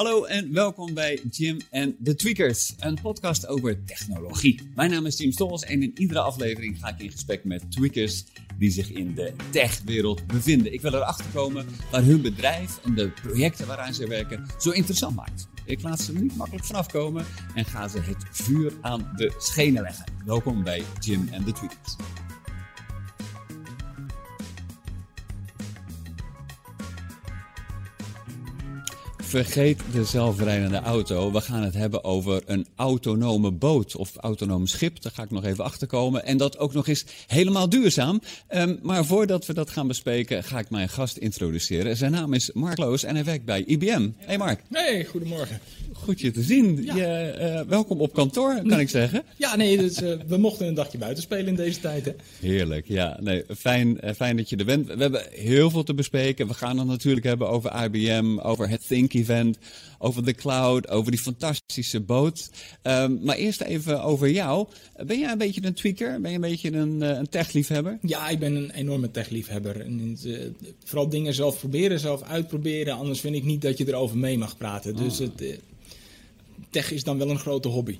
Hallo en welkom bij Jim en de Tweakers, een podcast over technologie. Mijn naam is Jim Stolz en in iedere aflevering ga ik in gesprek met tweakers die zich in de techwereld bevinden. Ik wil erachter komen waar hun bedrijf en de projecten waaraan ze werken zo interessant maakt. Ik laat ze niet makkelijk vanaf komen en ga ze het vuur aan de schenen leggen. Welkom bij Jim en de Tweakers. Vergeet de zelfrijdende auto. We gaan het hebben over een autonome boot of autonoom schip. Daar ga ik nog even achter komen. En dat ook nog eens helemaal duurzaam. Um, maar voordat we dat gaan bespreken, ga ik mijn gast introduceren. Zijn naam is Mark Loos en hij werkt bij IBM. Hey Mark. Hey, goedemorgen. Goed je te zien. Ja. Je, uh, welkom op kantoor, kan ik zeggen. Ja, nee, dus, uh, we mochten een dagje buiten spelen in deze tijd. Hè? Heerlijk, ja. Nee, fijn, uh, fijn dat je er bent. We hebben heel veel te bespreken. We gaan het natuurlijk hebben over IBM, over het Think Event, over de cloud, over die fantastische boot. Um, maar eerst even over jou. Ben jij een beetje een tweaker? Ben je een beetje een, een techliefhebber? Ja, ik ben een enorme techliefhebber. En, vooral dingen zelf proberen, zelf uitproberen. Anders vind ik niet dat je erover mee mag praten. Dus oh. het tech is dan wel een grote hobby.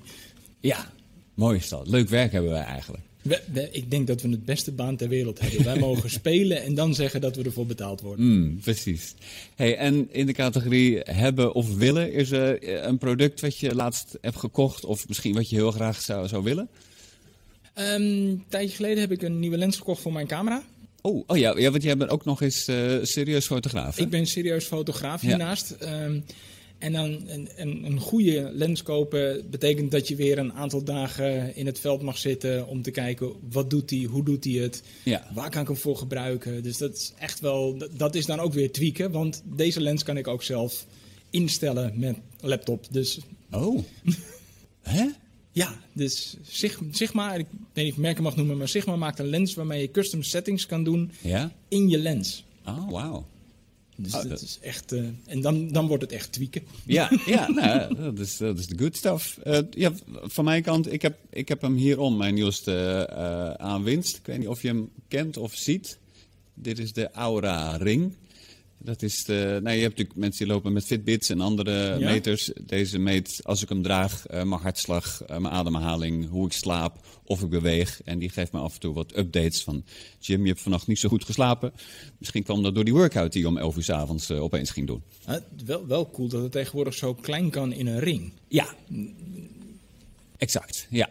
Ja, mooi is dat. Leuk werk hebben wij eigenlijk. We, we, ik denk dat we het beste baan ter wereld hebben. wij mogen spelen en dan zeggen dat we ervoor betaald worden. Mm, precies. Hey, en in de categorie hebben of willen, is er een product wat je laatst hebt gekocht of misschien wat je heel graag zou, zou willen? Um, een tijdje geleden heb ik een nieuwe lens gekocht voor mijn camera. Oh, oh ja, ja, want jij bent ook nog eens uh, serieus fotograaf. Hè? Ik ben serieus fotograaf hiernaast. Ja. Um, en dan een, een, een, goede lens kopen betekent dat je weer een aantal dagen in het veld mag zitten om te kijken wat doet hij, hoe doet hij het, ja. waar kan ik hem voor gebruiken. Dus dat is echt wel, dat is dan ook weer tweaken, want deze lens kan ik ook zelf instellen met laptop. Dus... Oh, hè? Ja, dus Sigma, ik weet niet of ik merken mag noemen, maar Sigma maakt een lens waarmee je custom settings kan doen ja? in je lens. Oh, wauw. Dus oh, dat, dat, is echt. Uh, en dan, dan wordt het echt tweaken. Ja, ja nou, dat, is, dat is de good stuff. Uh, ja, van mijn kant, ik heb, ik heb hem hierom, mijn nieuwste uh, aanwinst. Ik weet niet of je hem kent of ziet. Dit is de Aura Ring. Dat is de, nou, je hebt natuurlijk mensen die lopen met Fitbits en andere ja? meters. Deze meet, als ik hem draag, uh, mijn hartslag, uh, mijn ademhaling, hoe ik slaap, of ik beweeg. En die geeft me af en toe wat updates van... Jim, je hebt vannacht niet zo goed geslapen. Misschien kwam dat door die workout die je om 11 uur s avonds uh, opeens ging doen. Uh, wel, wel cool dat het tegenwoordig zo klein kan in een ring. Ja, exact, ja.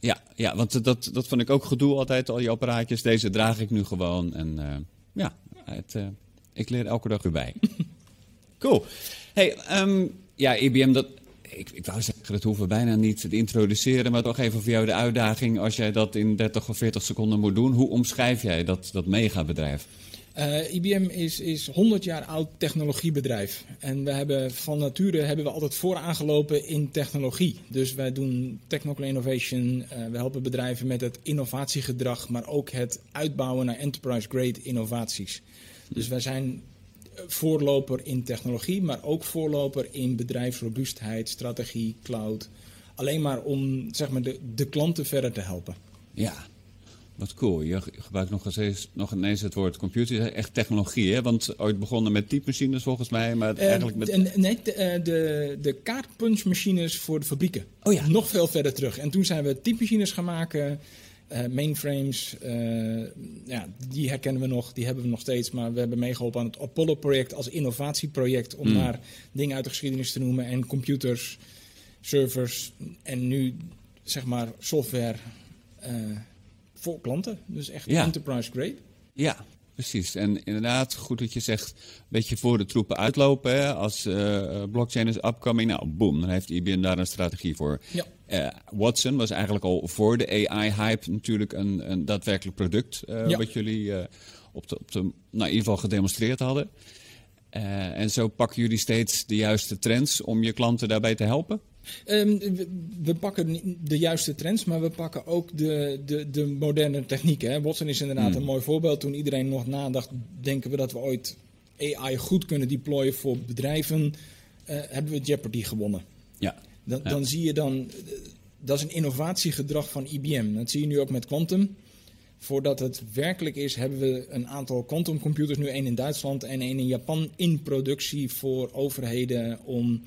Ja, ja want dat, dat vond ik ook gedoe altijd, al die apparaatjes. Deze draag ik nu gewoon en ja, het... Ik leer elke dag weer bij. cool. Hey, um, ja, IBM, dat, ik, ik wou zeggen, dat hoeven we bijna niet te introduceren, maar toch even voor jou de uitdaging als jij dat in 30 of 40 seconden moet doen. Hoe omschrijf jij dat, dat megabedrijf? Uh, IBM is, is 100 jaar oud technologiebedrijf. En we hebben van nature hebben we altijd vooraangelopen in technologie. Dus wij doen technical innovation. Uh, we helpen bedrijven met het innovatiegedrag, maar ook het uitbouwen naar enterprise grade innovaties. Dus wij zijn voorloper in technologie, maar ook voorloper in bedrijfsrobuustheid, strategie, cloud. Alleen maar om zeg maar, de, de klanten verder te helpen. Ja, wat cool. Je gebruikt nog eens, nog ineens het woord computer. Echt technologie, hè? Want ooit begonnen met typemachines volgens mij, maar uh, eigenlijk met... Nee, de, de, de kaartpunchmachines voor de fabrieken. Oh ja. Nog veel verder terug. En toen zijn we typemachines gaan maken... Uh, mainframes, uh, ja, die herkennen we nog, die hebben we nog steeds. Maar we hebben meegeholpen aan het Apollo-project als innovatieproject. Om mm. maar dingen uit de geschiedenis te noemen. En computers, servers en nu zeg maar software uh, voor klanten. Dus echt ja. enterprise grade. Ja, precies. En inderdaad, goed dat je zegt, een beetje voor de troepen uitlopen. Hè? Als uh, blockchain is upcoming, nou boom, dan heeft IBM daar een strategie voor. Ja. Uh, Watson was eigenlijk al voor de AI-hype natuurlijk een, een daadwerkelijk product. Uh, ja. Wat jullie op de, op de, nou, in ieder geval gedemonstreerd hadden. en zo pakken jullie steeds de juiste trends om je klanten daarbij te helpen? Um, we, pakken de juiste trends, maar we pakken ook de, de, de moderne technieken. Hè. Watson is inderdaad hmm. een mooi voorbeeld. Toen iedereen nog nadacht, denken we dat we ooit AI goed kunnen deployen voor bedrijven, uh, hebben we Jeopardy gewonnen. Ja. Dan, dan zie je dan, dat is een innovatiegedrag van IBM. Dat zie je nu ook met Quantum. Voordat het werkelijk is, hebben we een aantal quantumcomputers, nu één in Duitsland en één in Japan, in productie voor overheden om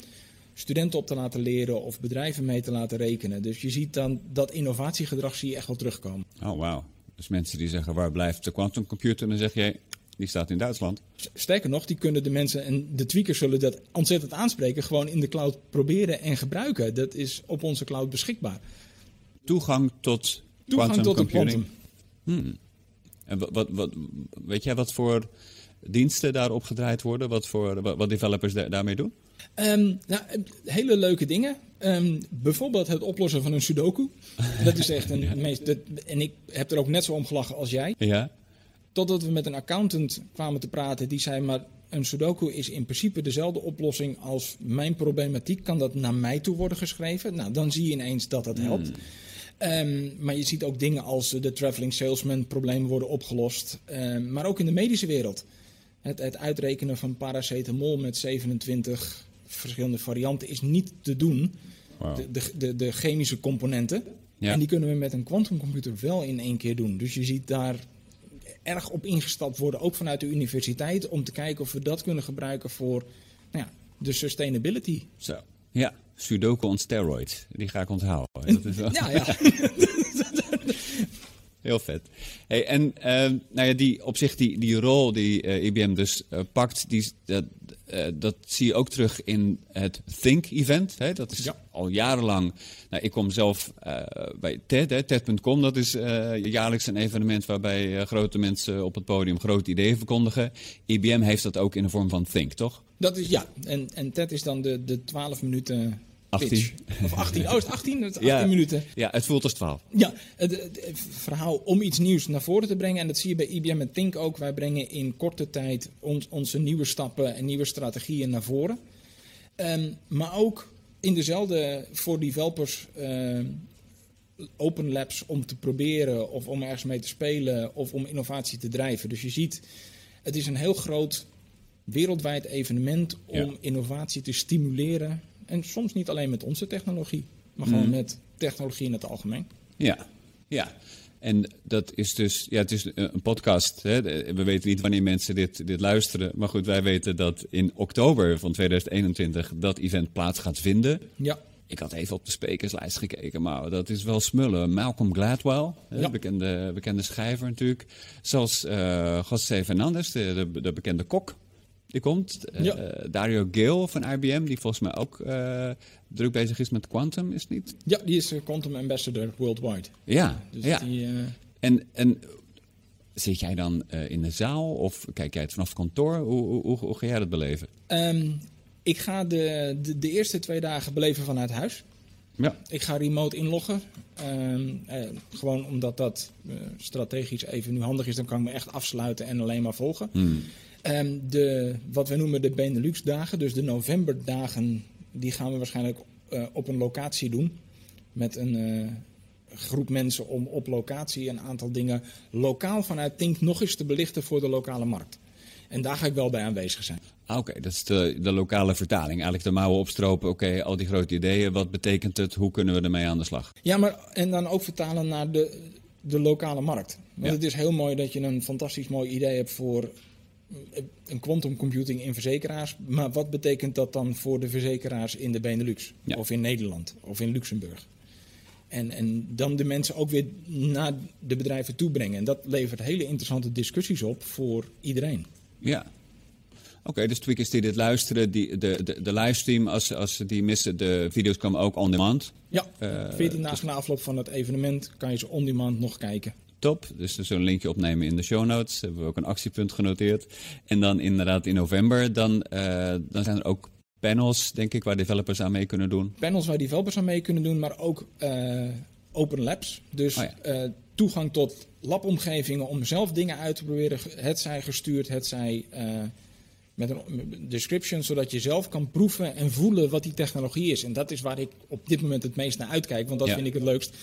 studenten op te laten leren of bedrijven mee te laten rekenen. Dus je ziet dan dat innovatiegedrag zie je echt wel terugkomen. Oh, wauw. Dus mensen die zeggen, waar blijft de quantumcomputer? Dan zeg je, die staat in Duitsland. Sterker nog, die kunnen de mensen en de tweakers zullen dat ontzettend aanspreken. Gewoon in de cloud proberen en gebruiken. Dat is op onze cloud beschikbaar. Toegang tot Toegang tot quantum. Hmm. En wat, wat, wat, weet jij wat voor diensten daarop gedraaid worden? Wat, voor, wat, developers daarmee doen? Um, nou, hele leuke dingen. Um, bijvoorbeeld het oplossen van een sudoku. Dat is echt een meest. en ik heb er ook net zo om gelachen als jij. Ja. Totdat we met een accountant kwamen te praten. Die zei: Maar een sudoku is in principe dezelfde oplossing als mijn problematiek. Kan dat naar mij toe worden geschreven? Nou, dan zie je ineens dat dat helpt. Hmm. Ehm, maar je ziet ook dingen als de traveling salesman problemen worden opgelost. Um, maar ook in de medische wereld. Het, het, uitrekenen van paracetamol met 27 verschillende varianten is niet te doen. De, de, de, chemische componenten. En die kunnen we met een quantumcomputer wel in één keer doen. Dus je ziet daar erg op ingestapt worden, ook vanuit de universiteit, om te kijken of we dat kunnen gebruiken voor nou ja, de sustainability. Zo, ja. Sudoku on steroids. Die ga ik onthouden. Dat is wel... Ja, ja. Heel vet. Hey, en uh, nou ja, die, op zich die, die rol die uh, IBM dus uh, pakt, die, dat, uh, dat zie je ook terug in het Think-event. Dat is ja. al jarenlang. Nou, ik kom zelf bij TED, TED.com. Dat is jaarlijks een evenement waarbij grote mensen op het podium grote ideeën verkondigen. IBM heeft dat ook in de vorm van Think, toch? Dat is ja. En, en TED is dan de, de 12 minuten 18. Of 18. Oh, is het 18? Het 18 minuten. Ja, het voelt als 12. Ja, het, het, verhaal om iets nieuws naar voren te brengen. En dat zie je bij IBM en Think ook. Wij brengen in korte tijd ons, onze nieuwe stappen en nieuwe strategieën naar voren. Um, maar ook in dezelfde voor developers uh, open labs om te proberen of om ergens mee te spelen of om innovatie te drijven. Dus je ziet, het is een heel groot wereldwijd evenement om ja. innovatie te stimuleren en soms niet alleen met onze technologie, maar gewoon mhm. met technologie in het algemeen. Ja, ja. En dat is dus, ja, het is een podcast. Hè. We weten niet wanneer mensen dit, dit luisteren. Maar goed, wij weten dat in oktober van 2021 dat event plaats gaat vinden. Ja. Ik had even op de sprekerslijst gekeken, maar dat is wel smullen. Malcolm Gladwell, ja. bekende, bekende schrijver natuurlijk. Zoals uh, José Fernandez, de, de, de bekende kok. Die komt. Uh, Dario Gale van IBM, die volgens mij ook uh, druk bezig is met Quantum, is het niet? Ja, die is Quantum Ambassador worldwide. Ja, dus ja. Die, en, en zit jij dan in de zaal of kijk jij het vanaf het kantoor? Hoe, hoe, hoe, hoe ga jij dat beleven? Um, ik ga de, de, de, eerste twee dagen beleven vanuit huis. Ja. Ik ga remote inloggen. Um, gewoon omdat dat strategisch even nu handig is, dan kan ik me echt afsluiten en alleen maar volgen. Hmm. Um, de, wat we noemen de Benelux-dagen, dus de novemberdagen, die gaan we waarschijnlijk uh, op een locatie doen. Met een uh, groep mensen om op locatie een aantal dingen lokaal vanuit Tink nog eens te belichten voor de lokale markt. En daar ga ik wel bij aanwezig zijn. Ah, oké, dat is de, de, lokale vertaling. Eigenlijk de mouwen opstropen. Oké, al die grote ideeën. Wat betekent het? Hoe kunnen we ermee aan de slag? Ja, maar en dan ook vertalen naar de, de lokale markt. Want ja. het is heel mooi dat je een fantastisch mooi idee hebt voor een quantum computing in verzekeraars. Maar wat betekent dat dan voor de verzekeraars in de Benelux? Of in Nederland? Of in Luxemburg? En, en dan de mensen ook weer naar de bedrijven toe brengen. En dat levert hele interessante discussies op voor iedereen. Ja. Oké, dus tweakers die dit luisteren, die, de, de, de livestream, als, als ze die missen, de video's komen ook on demand. Ja, 14 dagen na afloop van het evenement kan je ze on demand nog kijken top. Dus er zullen een linkje opnemen in de show notes. Hebben we ook een actiepunt genoteerd. En dan inderdaad in november, dan, uh, dan zijn er ook panels, denk ik, waar developers aan mee kunnen doen. Panels waar developers aan mee kunnen doen, maar ook uh, open labs. Dus oh ja. uh, toegang tot labomgevingen om zelf dingen uit te proberen. Het zij gestuurd, het zij met een description, zodat je zelf kan proeven en voelen wat die technologie is. En dat is waar ik op dit moment het meest naar uitkijk, want dat Ja. vind ik het leukst.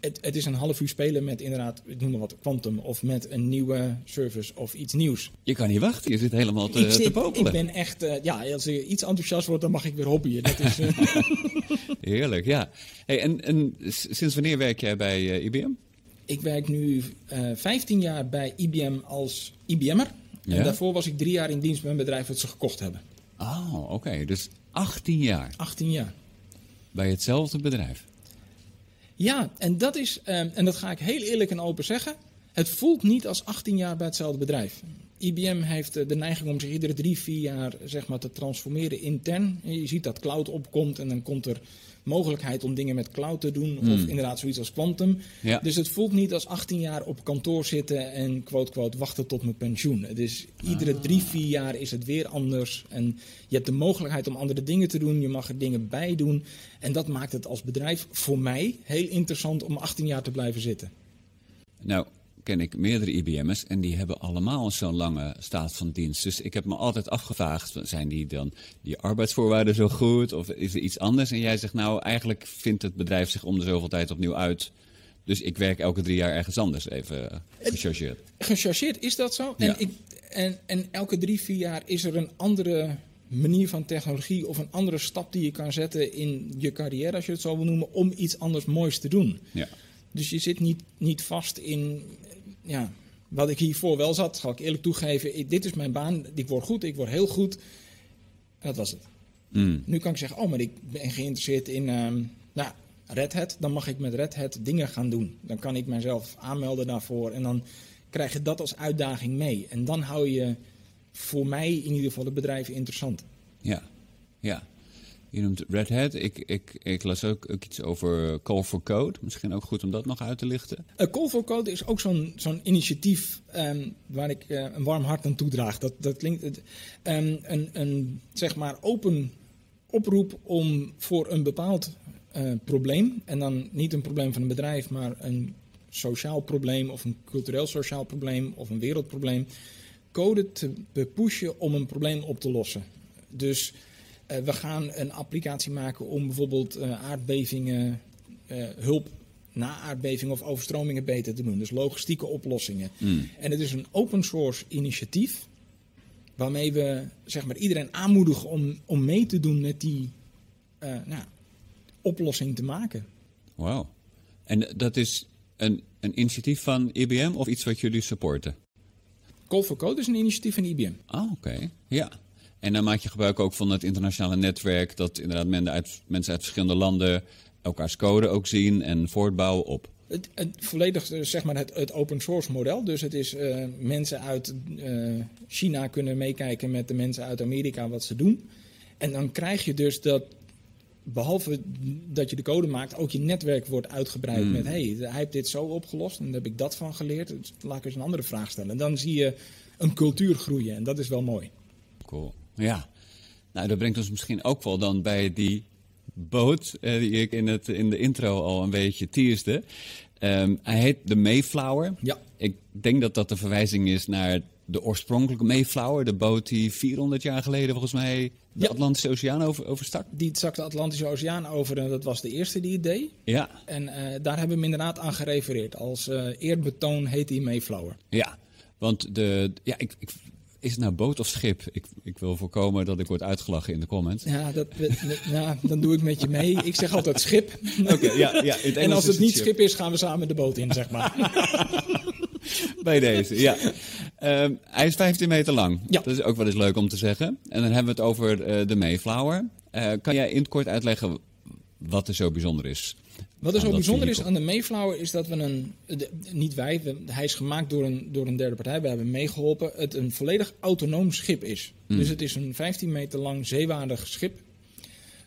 Het, het is een half uur spelen met inderdaad, ik noem maar wat, Quantum of met een nieuwe service of iets nieuws. Je kan niet wachten, je zit helemaal te, ik, te zit- popelen. ik ben echt, eh, ja, als ik iets enthousiast word, dan mag ik weer hobbyen. Dat is, eh, Heerlijk, ja. Hey, en, en sinds wanneer werk jij bij eh, IBM? ik werk nu eh 15 jaar bij IBM als IBM'er. Ja. En daarvoor was ik drie jaar in dienst bij een bedrijf dat ze gekocht hebben. Oh, oké. Dus 18 jaar 18 jaar. bij hetzelfde bedrijf. Ja, en dat is, eh, en dat ga ik heel eerlijk en open zeggen. Het voelt niet als 18 jaar bij hetzelfde bedrijf. IBM heeft eh, de neiging om zich iedere drie, vier jaar zeg maar, te transformeren intern. Je ziet dat cloud opkomt en dan komt er mogelijkheid om dingen met cloud te doen. Of inderdaad zoiets als quantum. Ja. Dus het voelt niet als 18 jaar op kantoor zitten en quote, quote, wachten tot mijn pensioen. Het is iedere drie, vier jaar is het weer anders. En je hebt de mogelijkheid om andere dingen te doen. Je mag er dingen bij doen. En dat maakt het als bedrijf voor mij heel interessant om 18 jaar te blijven zitten. Nou, ken ik meerdere IBM'ers en die hebben allemaal zo'n lange staat van dienst. Dus ik heb me altijd afgevraagd, zijn die dan die arbeidsvoorwaarden zo goed of is er iets anders? En jij zegt nou, eigenlijk vindt het bedrijf zich om de zoveel tijd opnieuw uit. Dus ik werk elke drie jaar ergens anders, even eh, gechargeerd. Gechargeerd is dat zo. Ja. En, ik, en, en elke drie, vier jaar is er een andere manier van technologie of een andere stap die je kan zetten in je carrière, als je het zo wil noemen, om iets anders moois te doen. Ja. Dus je zit niet, niet vast in ja, wat ik hiervoor wel zat, zal ik eerlijk toegeven. ik- dit is mijn baan, ik word goed, ik word heel goed. En dat was het. Mm. Nu kan ik zeggen, oh, maar ik ben geïnteresseerd in ehm, nou, Red Hat. Dan mag ik met Red Hat dingen gaan doen. Dan kan ik mezelf aanmelden daarvoor. En dan krijg je dat als uitdaging mee. En dan hou je voor mij in ieder geval het bedrijf interessant. Ja, ja. Je noemt Red Hat. Ik, ik, ik las ook, iets over Call for Code. Misschien ook goed om dat nog uit te lichten. Uh, Call for Code is ook zo'n zo'n initiatief ehm, waar ik eh, een warm hart aan toedraag. Dat, dat klinkt ehm, een, een zeg maar open oproep om voor een bepaald eh, probleem, en dan niet een probleem van een bedrijf, maar een sociaal probleem of een cultureel sociaal probleem of een wereldprobleem, code te pushen om een probleem op te lossen. Dus eh, we gaan een applicatie maken om bijvoorbeeld eh, aardbevingen, eh, hulp na aardbevingen of overstromingen beter te doen. Dus logistieke oplossingen. En het is een open source initiatief waarmee we zeg maar, iedereen aanmoedigen om, om mee te doen met die eh, nou, oplossing te maken. Wauw. En dat is een, een initiatief van IBM of iets wat jullie supporten? Call for Code is een initiatief van IBM. Ah, oké. Ja. En dan maak je gebruik ook van het internationale netwerk, dat inderdaad mensen uit, mensen uit verschillende landen elkaars code ook zien en voortbouwen op. Het, het volledig eh, zeg maar het, het open source model. Dus het is eh, mensen uit eh, China kunnen meekijken met de mensen uit Amerika wat ze doen. En dan krijg je dus dat, behalve dat je de code maakt, ook je netwerk wordt uitgebreid met hey, hij heeft dit zo opgelost en daar heb ik dat van geleerd. Dus laat ik eens een andere vraag stellen. En dan zie je een cultuur groeien en dat is wel mooi. Cool. Ja. Nou, dat brengt ons misschien ook wel dan bij die boot eh, die ik in, het, in de intro al een beetje teasde. Ehm, hij heet de Mayflower. Ja. Ik denk dat dat een verwijzing is naar de oorspronkelijke Mayflower, de boot die 400 jaar geleden volgens mij de Ja. Atlantische Oceaan over, overstak. Die zak de Atlantische Oceaan over en dat was de eerste die het deed. Ja, En eh, daar hebben we inderdaad aan gerefereerd. Als eh, eerbetoon heet die Mayflower. ja. Want de, ja, ik, ik, is het nou boot of schip? Ik, ik wil voorkomen dat ik word uitgelachen in de comments. Ja, dat, ja, dan doe ik met je mee. Ik zeg altijd schip. Oké, ja, ja. in het En als het niet schip. schip is, gaan we samen de boot in, zeg maar. Bij deze, ja. Ehm, hij is 15 meter lang. Ja. Dat is ook wel eens leuk om te zeggen. En dan hebben we het over eh, de Mayflower. Eh, kan jij in het kort uitleggen wat er zo bijzonder is? Wat er aan zo bijzonder is aan de Mayflower is dat we een, de- niet wij, we- hij is gemaakt door een, door een derde partij, we hebben meegeholpen, het een volledig autonoom schip is. Hmm. Dus het is een 15 meter lang zeewaardig schip,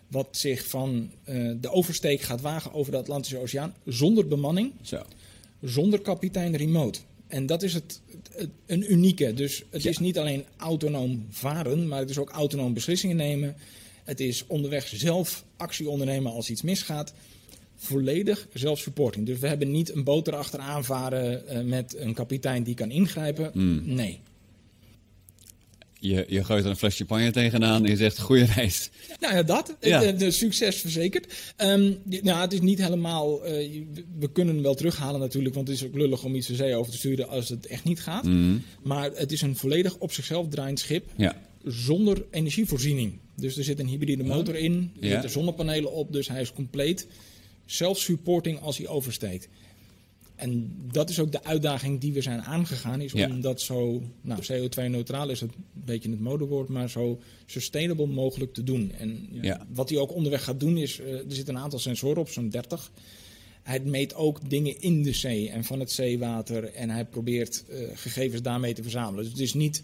wat zich van eh, de oversteek gaat wagen over de Atlantische Oceaan, zonder bemanning, Zo. zonder kapitein remote. En dat is het, het- een unieke. Dus het Ja. is niet alleen autonoom varen, maar het is ook autonoom beslissingen nemen. Het is onderweg zelf actie ondernemen als iets misgaat. Volledig zelfsupporting. Dus we hebben niet een boot erachteraan varen eh, met een kapitein die kan ingrijpen. Nee. je, je gooit er een flesje champagne tegenaan en je zegt goede reis. Nou ja, dat. Ja. De, de succes verzekerd. Ehm, nou, het is niet helemaal... eh, we kunnen hem wel terughalen natuurlijk, want het is ook lullig om iets de zee over te sturen als het echt niet gaat. Maar het is een volledig op zichzelf draaiend schip Ja. zonder energievoorziening. Dus er zit een hybride motor in, er Ja. zitten zonnepanelen op, dus hij is compleet self-supporting als hij oversteekt. En dat is ook de uitdaging die we zijn aangegaan, is Ja. om dat zo, nou CO2-neutraal is het een beetje het modewoord, maar zo sustainable mogelijk te doen. En Ja. wat hij ook onderweg gaat doen is, eh, er zitten een aantal sensoren op, zo'n 30. Hij meet ook dingen in de zee en van het zeewater en hij probeert eh, gegevens daarmee te verzamelen. Dus het is niet,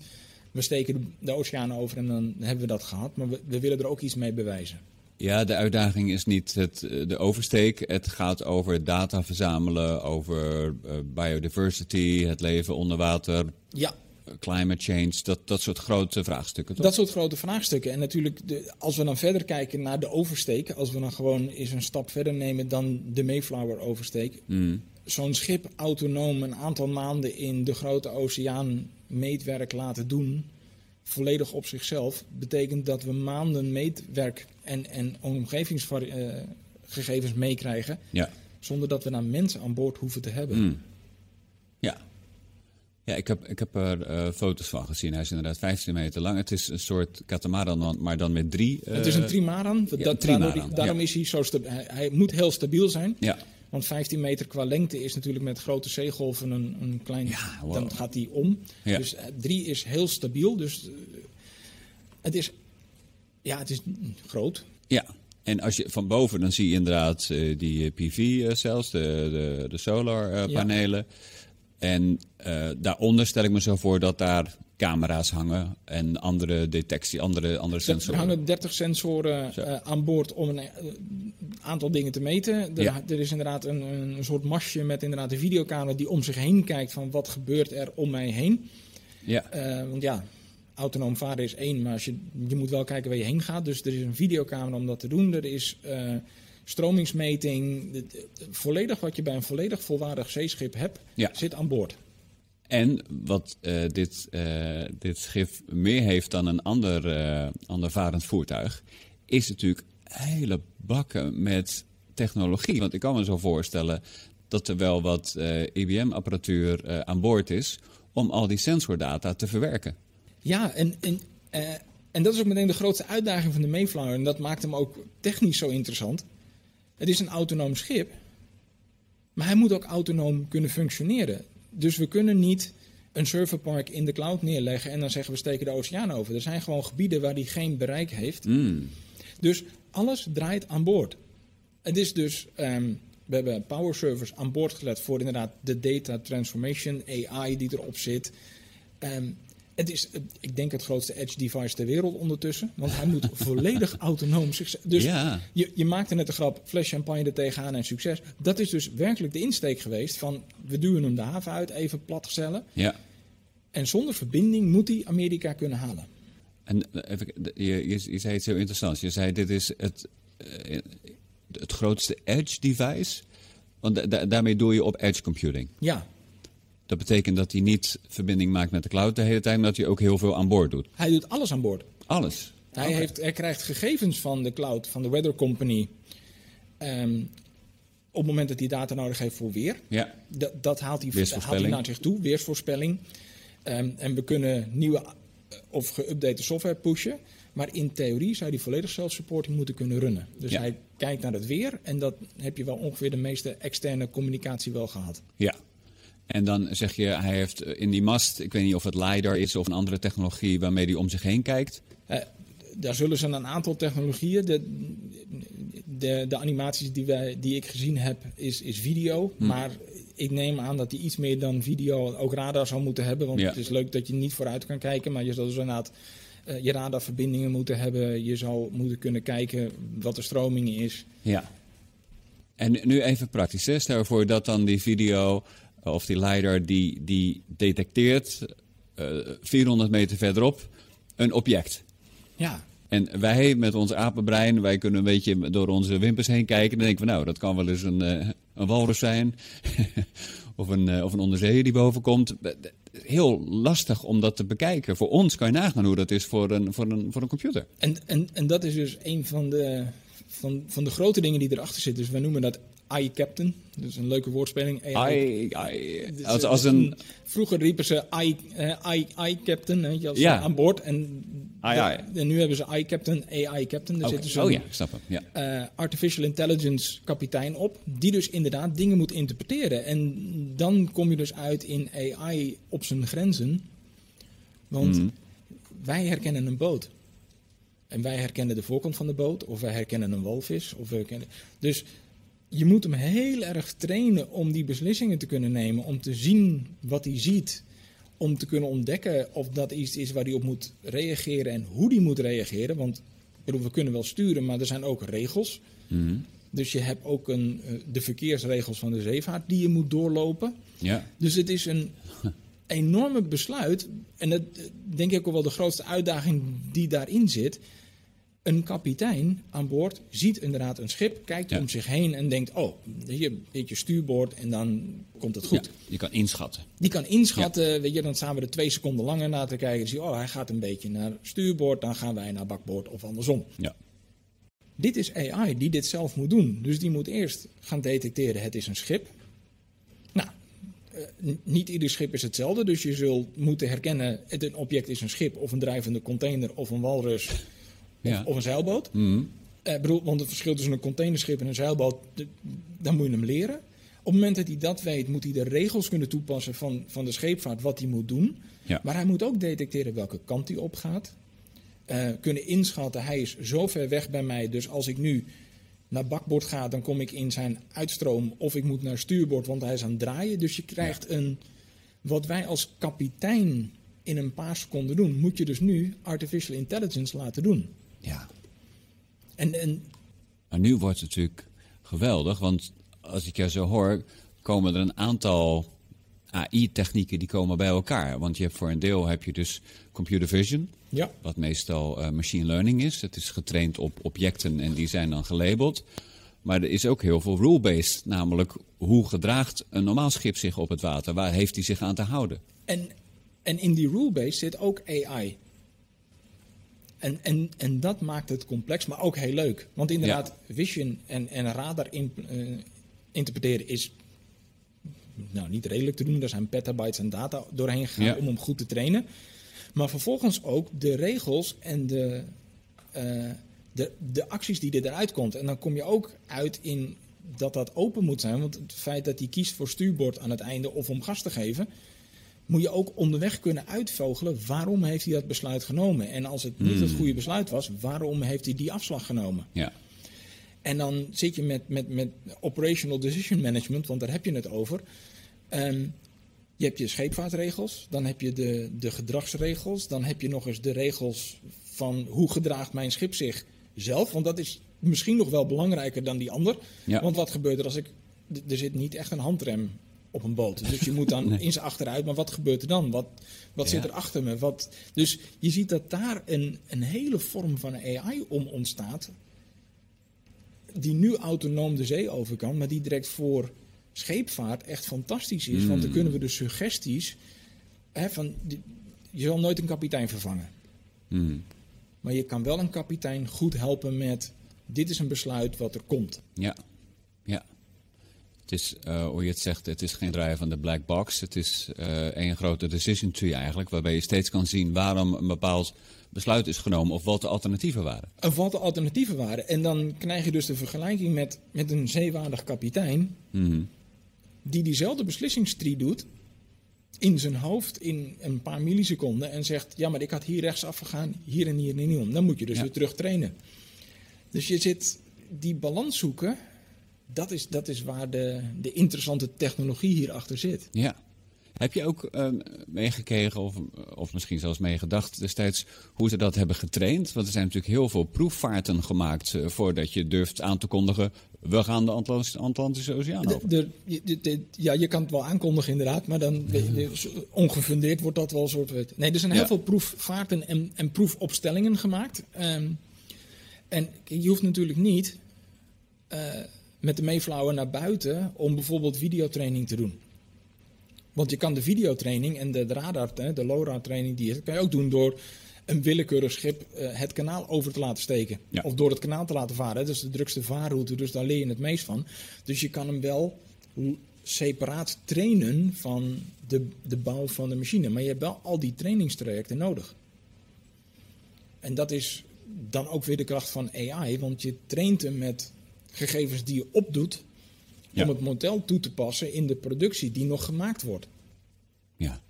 we steken de, de oceaan over en dan hebben we dat gehad, maar we, we willen er ook iets mee bewijzen. Ja, de uitdaging is niet het, eh, de oversteek. Het gaat over data verzamelen, over eh, biodiversity, het leven onder water, Ja, climate change, dat, dat soort grote vraagstukken. Toch? Dat soort grote vraagstukken. En natuurlijk, de, als we dan verder kijken naar de oversteek, als we dan gewoon eens een stap verder nemen dan de Mayflower oversteek. Mm. Zo'n schip autonoom een aantal maanden in de grote oceaan meetwerk laten doen, volledig op zichzelf, betekent dat we maanden meetwerk en, en omgevingsgegevens meekrijgen, Ja. zonder dat we daar mensen aan boord hoeven te hebben. Mm. Ja. Ja, ik heb, ik heb er eh, foto's van gezien. Hij is inderdaad 15 meter lang. Het is een soort katamaran, maar dan met drie. eh, Het is een trimaran, ja, dat, trimaran, daardoor, daarom ja. is hij zo stabiel. Hij, hij moet heel stabiel zijn. Ja, Want 15 meter qua lengte is natuurlijk met grote zeegolven een, een klein. Ja, wow. Dan gaat die om. Ja. Dus 3 is heel stabiel. Dus eh, het is. Ja, het is groot. ja. En als je van boven, dan zie je inderdaad eh, die PV-cells, de, de, de solarpanelen. En eh, daaronder stel ik me zo voor dat daar camera's hangen en andere detectie, andere, andere Er sensoren. hangen 30 sensoren eh, aan boord om een eh, aantal dingen te meten. Er, Ja. er is inderdaad een, een soort masje met inderdaad een videocamera die om zich heen kijkt van wat gebeurt er om mij heen. Ja, Eh, want ja, autonoom varen is één, maar als je, je moet wel kijken waar je heen gaat. Dus er is een videocamera om dat te doen. Er is stromingsmeting. Volledig wat je bij een volledig volwaardig zeeschip hebt, Ja. zit aan boord. En wat eh, dit, eh, dit schip meer heeft dan een ander, ander varend voertuig, is natuurlijk hele bakken met technologie. Want ik kan me zo voorstellen dat er wel wat IBM-apparatuur aan boord is om al die sensordata te verwerken. Ja, en, en, en dat is ook meteen de grootste uitdaging van de Mayflower. En dat maakt hem ook technisch zo interessant. Het is een autonoom schip, maar hij moet ook autonoom kunnen functioneren. Dus we kunnen niet een serverpark in de cloud neerleggen en dan zeggen we steken de oceaan over. Er zijn gewoon gebieden waar die geen bereik heeft. Mm. Dus alles draait aan boord. Het is dus, ehm, we hebben power servers aan boord gelet voor inderdaad de data transformation, AI die erop zit. Ehm, het is, ik denk, het grootste edge device ter wereld ondertussen. Want hij moet volledig autonoom zich. Dus Ja. je, je maakte net de grap, fles champagne er tegenaan en succes. Dat is dus werkelijk de insteek geweest van, we duwen hem de haven uit, even platgestellen. Ja. En zonder verbinding moet hij Amerika kunnen halen. En eh, even, je, je, je zei iets heel interessants. Je zei dit is het, eh, het grootste edge device. Want da- da- daarmee doe je op edge computing. Ja, Dat betekent dat hij niet verbinding maakt met de cloud de hele tijd, maar dat hij ook heel veel aan boord doet. hij doet alles aan boord. Alles. Hij, heeft, hij krijgt gegevens van de cloud, van de weather company. ehm, op het moment dat hij data nodig heeft voor weer. Ja, Dat, dat haalt, hij, haalt hij naar zich toe, weersvoorspelling. Ehm, en we kunnen nieuwe eh, of geüpdate software pushen. Maar in theorie zou die volledig self-supporting moeten kunnen runnen. Dus Ja. hij kijkt naar het weer en dat heb je wel ongeveer de meeste externe communicatie wel gehad. ja. En dan zeg je, hij heeft eh, in die mast, ik weet niet of het LiDAR is of een andere technologie waarmee hij om zich heen kijkt. Eh, daar zullen ze een aantal technologieën. De, de, de animaties die, wij, die ik gezien heb, is, is video. Hm. Maar ik neem aan dat die iets meer dan video ook radar zou moeten hebben. Want Ja. het is leuk dat je niet vooruit kan kijken. Maar je zal dus inderdaad eh, je radarverbindingen moeten hebben. Je zou moeten kunnen kijken wat de stroming is. Ja. En nu even praktisch. Hè? Stel je voor dat dan die video of die LiDAR die, die detecteert eh 400 meter verderop een object. Ja, En wij met ons apenbrein, wij kunnen een beetje door onze wimpers heen kijken. En dan denken we, nou, dat kan wel eens een, uh, een walrus zijn. of, een, uh, of een onderzeeër die boven komt. Heel lastig om dat te bekijken. Voor ons kan je nagaan hoe dat is voor een, voor een, voor een computer. En, en, en dat is dus een van de, van, van de grote dingen die erachter zitten. Dus wij noemen dat iCaptain. Dus een leuke woordspeling. AI. I, dus, als, als een... Vroeger riepen ze I, uh, I, Captain je, als ja. aan boord. En, AI. en nu hebben ze iCaptain, AI Captain. Daar okay. zit dus oh ja, ik snap hem. Ja. Uh, artificial Intelligence kapitein op. Die dus inderdaad dingen moet interpreteren. En dan kom je dus uit in AI op zijn grenzen. Want mm. wij herkennen een boot. En wij herkennen de voorkant van de boot. Of wij herkennen een walvis. Of we herkennen... Dus je moet hem heel erg trainen om die beslissingen te kunnen nemen, om te zien wat hij ziet, om te kunnen ontdekken of dat iets is waar hij op moet reageren en hoe hij moet reageren. Want bedoel, we kunnen wel sturen, maar er zijn ook regels. Mhm. Dus je hebt ook een, eh, de verkeersregels van de zeevaart die je moet doorlopen. Ja. Dus het is een enorme besluit. En dat denk ik ook wel de grootste uitdaging die daarin zit een kapitein aan boord ziet inderdaad een schip, kijkt om zich heen en denkt: Oh, hier je stuurboord en dan komt het goed. Ja, je kan inschatten. Die kan inschatten, weet je, dan staan we er twee seconden langer naar te kijken. Dan zie je: Oh, hij gaat een beetje naar stuurboord, dan gaan wij naar bakboord of andersom. Ja. Dit is AI die dit zelf moet doen. Dus die moet eerst gaan detecteren: het is een schip. Nou, uh, niet ieder schip is hetzelfde, dus je zult moeten herkennen: het een object is een schip of een drijvende container of een walrus ja. of, een zeilboot. Mm. Uh, bedoel, want het verschil tussen een containerschip en een zeilboot, dan moet je hem leren. Op het moment dat hij dat weet, moet hij de regels kunnen toepassen van, van de scheepvaart, wat hij moet doen. Ja. Maar hij moet ook detecteren welke kant hij op gaat. Uh, kunnen inschatten, hij is zo ver weg bij mij, dus als ik nu naar bakboord ga, dan kom ik in zijn uitstroom. Of ik moet naar stuurboord, want hij is aan het draaien. Dus je krijgt ja. een, wat wij als kapitein in een paar seconden doen, moet je dus nu artificial intelligence laten doen. Ja. En, en... Maar nu wordt het natuurlijk geweldig, want als ik jou zo hoor, komen er een aantal AI-technieken die komen bij elkaar. Want je hebt voor een deel heb je dus computer vision, ja. wat meestal uh, machine learning is. Het is getraind op objecten en die zijn dan gelabeld. Maar er is ook heel veel rule-based, namelijk hoe gedraagt een normaal schip zich op het water? Waar heeft hij zich aan te houden? En, en in die rule-based zit ook AI. En, en, en dat maakt het complex, maar ook heel leuk. Want inderdaad, ja. vision en, en radar in, uh, interpreteren is nou, niet redelijk te doen. Er zijn petabytes aan data doorheen gegaan ja. om hem goed te trainen. Maar vervolgens ook de regels en de, uh, de, de acties die er eruit komt. En dan kom je ook uit in dat dat open moet zijn. Want het feit dat hij kiest voor stuurboord aan het einde of om gas te geven moet je ook onderweg kunnen uitvogelen waarom heeft hij dat besluit genomen. En als het niet Hmm. het goede besluit was, waarom heeft hij die afslag genomen. Ja. En dan zit je met, met, met operational decision management, want daar heb je het over. Um, je hebt je scheepvaartregels, dan heb je de, de gedragsregels, dan heb je nog eens de regels van hoe gedraagt mijn schip zich zelf. Want dat is misschien nog wel belangrijker dan die ander. Ja. Want wat gebeurt er als ik. Er zit niet echt een handrem op een boot. Dus je moet dan Nee. zijn achteruit. Maar wat gebeurt er dan? Wat, wat Ja. zit er achter me? Wat, dus je ziet dat daar een, een hele vorm van AI om ontstaat. Die nu autonoom de zee over kan, maar die direct voor scheepvaart echt fantastisch is. Want dan kunnen we de suggesties. Hè, van, die- je zal nooit een kapitein vervangen. Hmm. Maar je kan wel een kapitein goed helpen met. Dit is een besluit wat er komt. Ja. Het is, eh, hoe je het zegt, het is geen draaien van de black box. Het is eh een grote decision tree eigenlijk, waarbij je steeds kan zien waarom een bepaald besluit is genomen of wat de alternatieven waren. En wat de alternatieven waren. En dan krijg je dus de vergelijking met, met een zeewaardig kapitein. Mhm. die diezelfde beslissingstree doet in zijn hoofd in een paar milliseconden en zegt: Ja, maar ik had hier rechtsaf gegaan, hier en hier en niet om. Dan moet je dus Ja. weer terug trainen. Dus je zit die balans zoeken. Dat is, dat is waar de, de interessante technologie hierachter zit. Ja. Heb je ook uh, meegekregen of, of misschien zelfs meegedacht destijds hoe ze dat hebben getraind? Want er zijn natuurlijk heel veel proefvaarten gemaakt uh, voordat je durft aan te kondigen... we gaan de Atlantische, Atlantische Oceaan over. De, de, de, ja, je kan het wel aankondigen inderdaad, maar dan ongefundeerd wordt dat wel een soort... Nee, er zijn heel ja. veel proefvaarten en, en proefopstellingen gemaakt. Um, en je hoeft natuurlijk niet uh, met de Mayflower naar buiten om bijvoorbeeld videotraining te doen. Want je kan de videotraining en de, de radar, de LoRa-training, die kan je ook doen door een willekeurig schip uh, het kanaal over te laten steken. Ja. Of door het kanaal te laten varen. Dat is de drukste vaarroute, dus daar leer je het meest van. Dus je kan hem wel separaat trainen van de, de bouw van de machine. Maar je hebt wel al die trainingstrajecten nodig. En dat is dan ook weer de kracht van AI, want je traint hem met gegevens die je opdoet Ja. om het model toe te passen in de productie die nog gemaakt wordt. Ja.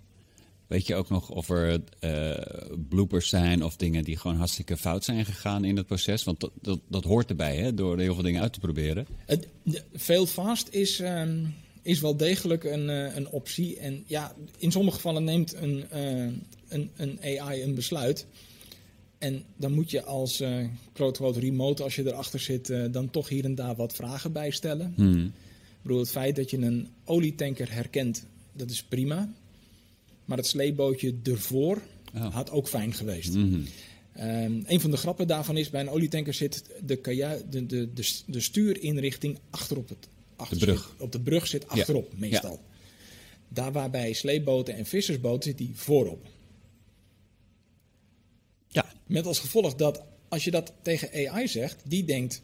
Weet je ook nog of er eh, bloopers zijn of dingen die gewoon hartstikke fout zijn gegaan in het proces? Want dat, dat, dat hoort erbij, hè, door heel veel dingen uit te proberen. Het, de- fail fast is, ehm, is wel degelijk een, eh, een optie. En ja, in sommige gevallen neemt een, eh, een, een AI een besluit. En dan moet je als groot remote, als je erachter zit, eh, dan toch hier en daar wat vragen bij stellen. Hmm. Ik bedoel, het feit dat je een olietanker herkent, dat is prima. Maar het sleepbootje ervoor Oh. had ook fijn geweest. Mhm. Ehm, een van de grappen daarvan is, bij een olietanker zit de, de, de, de, de stuurinrichting achterop het achterschip. brug. Op de brug zit achterop, meestal. Daar waar bij sleepboten en vissersboten zit die voorop. Ja. Met als gevolg dat als je dat tegen AI zegt, die denkt: